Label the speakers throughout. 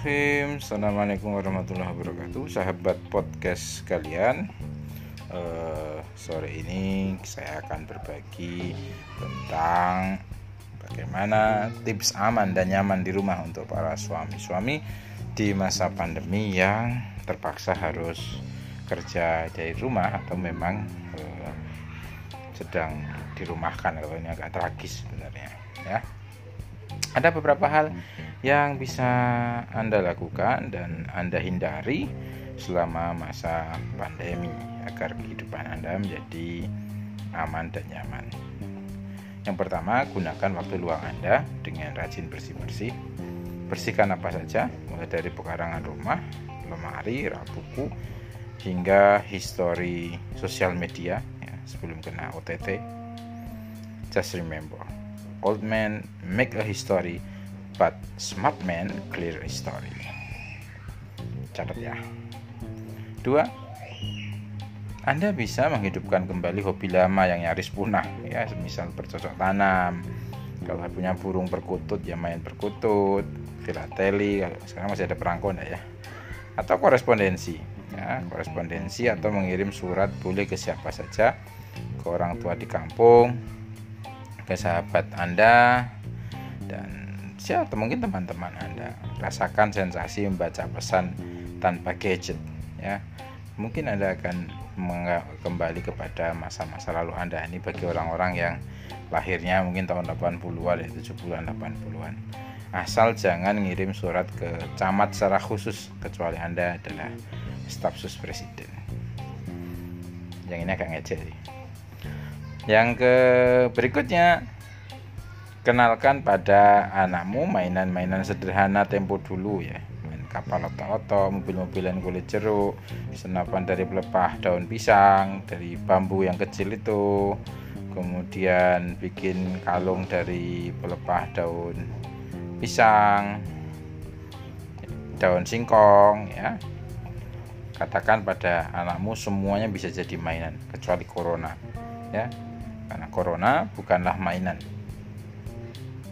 Speaker 1: Bismillahirrahmanirrahim. Assalamualaikum warahmatullahi wabarakatuh. Sahabat podcast kalian uh, Sore ini saya akan berbagi Tentang Bagaimana tips aman dan nyaman di rumah Untuk para suami-suami Di masa pandemi yang terpaksa harus Kerja dari rumah Atau memang uh, Sedang dirumahkan Kalau ini agak tragis sebenarnya Ya. Ada beberapa hal yang bisa Anda lakukan dan Anda hindari selama masa pandemi agar kehidupan Anda menjadi aman dan nyaman. Yang pertama, gunakan waktu luang Anda dengan rajin bersih-bersih. Bersihkan apa saja, mulai dari pekarangan rumah, lemari, rak buku, hingga histori sosial media ya, sebelum kena OTT. Just remember, Old man make a history, but smart man clear story. Catat ya. Dua, Anda bisa menghidupkan kembali hobi lama yang nyaris punah, ya, misal bercocok tanam. Kalau punya burung perkutut, ya main perkutut, filateli, sekarang masih ada perangko ya. Atau korespondensi, ya, korespondensi atau mengirim surat boleh ke siapa saja, ke orang tua di kampung, ke sahabat Anda dan siapa mungkin teman-teman Anda rasakan sensasi membaca pesan tanpa gadget ya. Mungkin Anda akan kembali kepada masa-masa lalu Anda. Ini bagi orang-orang yang lahirnya mungkin tahun 80-an 70-an 80-an asal jangan ngirim surat ke camat secara khusus kecuali Anda adalah staf sus presiden. Yang ini agak ngecek sih. Yang ke berikutnya kenalkan pada anakmu mainan-mainan sederhana tempo dulu ya. Main kapal oto-oto mobil-mobilan kulit jeruk senapan dari pelepah daun pisang dari bambu yang kecil itu. Kemudian bikin kalung dari pelepah daun pisang daun singkong ya. Katakan pada anakmu semuanya bisa jadi mainan kecuali corona ya. Karena corona bukanlah mainan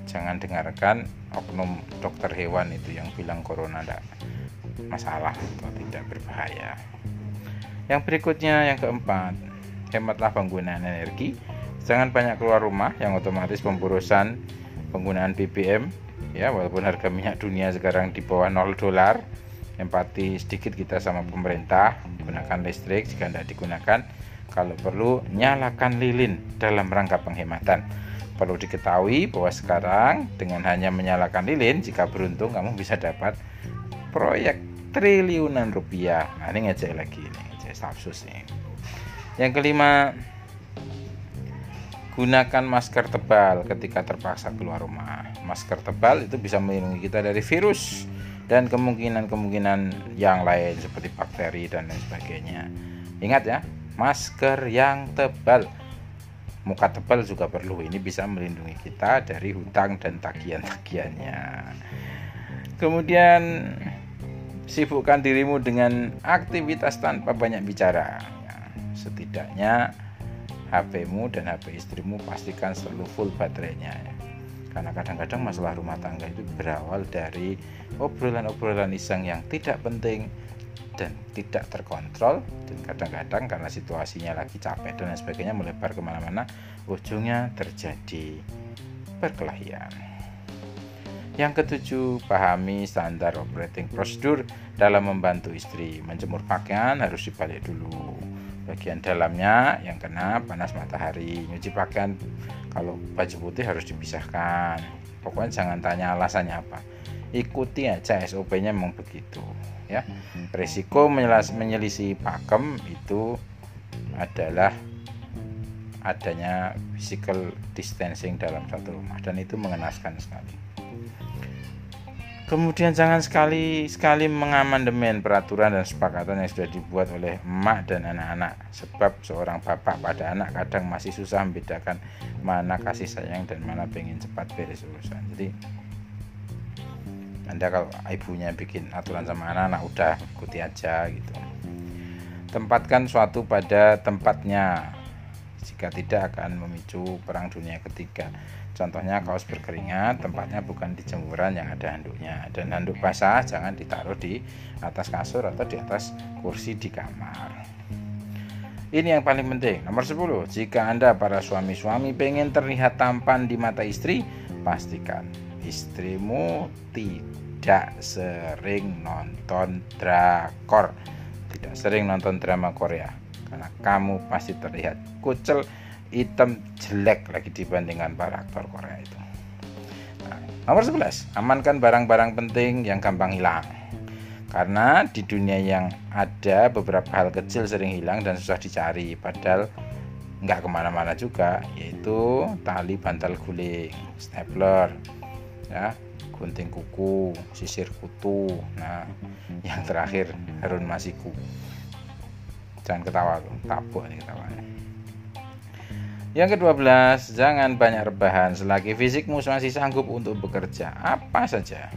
Speaker 1: jangan dengarkan oknum dokter hewan itu yang bilang corona tidak masalah atau tidak berbahaya. Yang berikutnya yang keempat hematlah penggunaan energi. Jangan banyak keluar rumah yang otomatis pemborosan penggunaan BBM ya walaupun harga minyak dunia sekarang di bawah 0 dolar. Empati sedikit kita sama pemerintah gunakan listrik jika tidak digunakan. Kalau perlu, nyalakan lilin dalam rangka penghematan. Perlu diketahui bahwa sekarang dengan hanya menyalakan lilin, jika beruntung kamu bisa dapat proyek triliunan rupiah. Nah, ini ngecek lagi ini, ngecek stafsus nih. Yang kelima, gunakan masker tebal ketika terpaksa keluar rumah. Masker tebal itu bisa melindungi kita dari virus dan kemungkinan-kemungkinan yang lain seperti bakteri dan lain sebagainya. Ingat ya, masker yang tebal muka tebal juga perlu. Ini bisa melindungi kita dari hutang dan tagihan-tagihannya. Kemudian sibukkan dirimu dengan aktivitas tanpa banyak bicara. Ya, setidaknya HPmu dan HP istrimu pastikan selalu full baterainya ya. karena kadang-kadang masalah rumah tangga itu berawal dari obrolan-obrolan iseng yang tidak penting dan tidak terkontrol dan kadang-kadang karena situasinya lagi capek dan sebagainya melebar ke mana-mana ujungnya terjadi perkelahian. Yang ketujuh pahami standar operating prosedur dalam membantu istri menjemur pakaian harus dibalik dulu. Bagian dalamnya yang kena panas matahari nyuci pakaian kalau baju putih harus dipisahkan. Pokoknya jangan tanya alasannya apa ikuti aja SOP-nya memang begitu ya. Risiko menyelisih pakem itu adalah adanya physical distancing dalam satu rumah dan itu mengenaskan sekali. Kemudian jangan sekali sekali mengamandemen peraturan dan sepakatan yang sudah dibuat oleh emak dan anak-anak sebab seorang bapak pada anak kadang masih susah membedakan mana kasih sayang dan mana pengen cepat beres urusan. Jadi anda kalau ibunya bikin aturan sama anak-anak udah ikuti aja gitu tempatkan suatu pada tempatnya jika tidak akan memicu perang dunia ketiga contohnya kaos berkeringat tempatnya bukan di jemuran yang ada handuknya dan handuk basah jangan ditaruh di atas kasur atau di atas kursi di kamar ini yang paling penting. Nomor 10. Jika Anda para suami-suami pengen terlihat tampan di mata istri, pastikan istrimu tidak sering nonton drakor. Tidak sering nonton drama Korea. Karena kamu pasti terlihat kucel, hitam, jelek lagi dibandingkan para aktor Korea itu. Nah, nomor 11. Amankan barang-barang penting yang gampang hilang karena di dunia yang ada beberapa hal kecil sering hilang dan susah dicari padahal nggak ke mana-mana juga yaitu tali bantal guling stapler ya gunting kuku sisir kutu. Nah yang terakhir harun masiku. Jangan ketawa tuh tabuk nih ketawanya. Yang kedua belas jangan banyak rebahan. Selagi fisikmu masih sanggup untuk bekerja apa saja?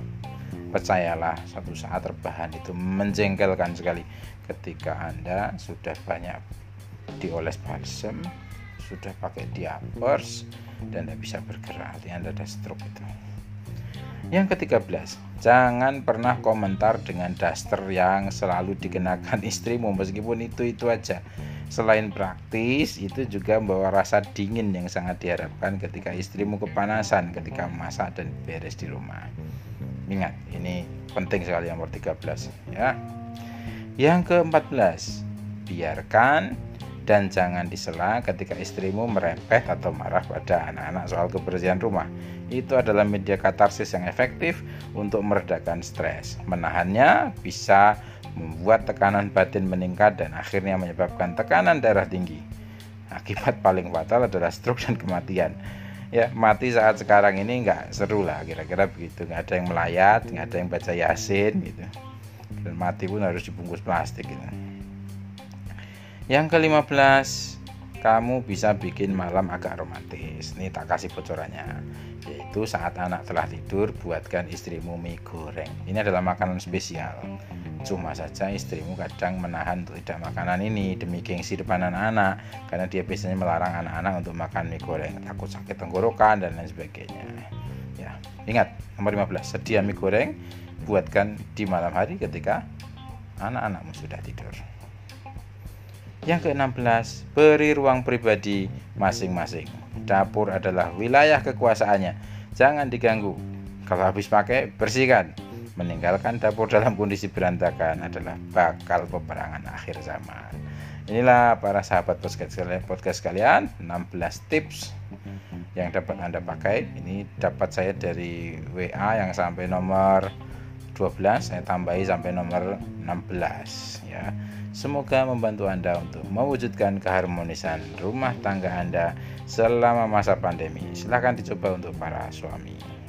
Speaker 1: Percayalah satu saat rebahan itu menjengkelkan sekali. Ketika anda sudah banyak dioles balsem sudah pakai diapers dan tidak bisa bergerak artinya anda ada stroke itu yang ketiga belas jangan pernah komentar dengan daster yang selalu dikenakan istrimu meskipun itu itu aja selain praktis itu juga membawa rasa dingin yang sangat diharapkan ketika istrimu kepanasan ketika masak dan beres di rumah Ingat, ini penting sekali nomor 13 ya. Yang ke-14, biarkan dan jangan disela ketika istrimu merempet atau marah pada anak-anak soal kebersihan rumah. Itu adalah media katarsis yang efektif untuk meredakan stres. Menahannya bisa membuat tekanan batin meningkat dan akhirnya menyebabkan tekanan darah tinggi. Akibat paling fatal adalah stroke dan kematian ya mati saat sekarang ini nggak seru lah kira-kira begitu nggak ada yang melayat nggak ada yang baca yasin gitu dan mati pun harus dibungkus plastik gitu yang kelima belas kamu bisa bikin malam agak romantis. Ini tak kasih bocorannya. Yaitu saat anak telah tidur buatkan istrimu mie goreng. Ini adalah makanan spesial. Cuma saja istrimu kadang menahan untuk tidak makanan ini. Demi gengsi depan anak-anak. Karena dia biasanya melarang anak-anak untuk makan mie goreng, takut sakit tenggorokan dan lain sebagainya. Ya, ingat nomor 15, sedia mie goreng buatkan di malam hari ketika anak-anakmu sudah tidur. Yang ke-16, beri ruang pribadi masing-masing. Dapur adalah wilayah kekuasaannya. Jangan diganggu. Kalau habis pakai, bersihkan meninggalkan dapur dalam kondisi berantakan adalah bakal peperangan akhir zaman. Inilah para sahabat podcast kalian, 16 tips yang dapat Anda pakai. Ini dapat saya dari WA yang sampai nomor 12, saya tambahi sampai nomor 16 ya. Semoga membantu Anda untuk mewujudkan keharmonisan rumah tangga Anda selama masa pandemi. Silahkan dicoba untuk para suami.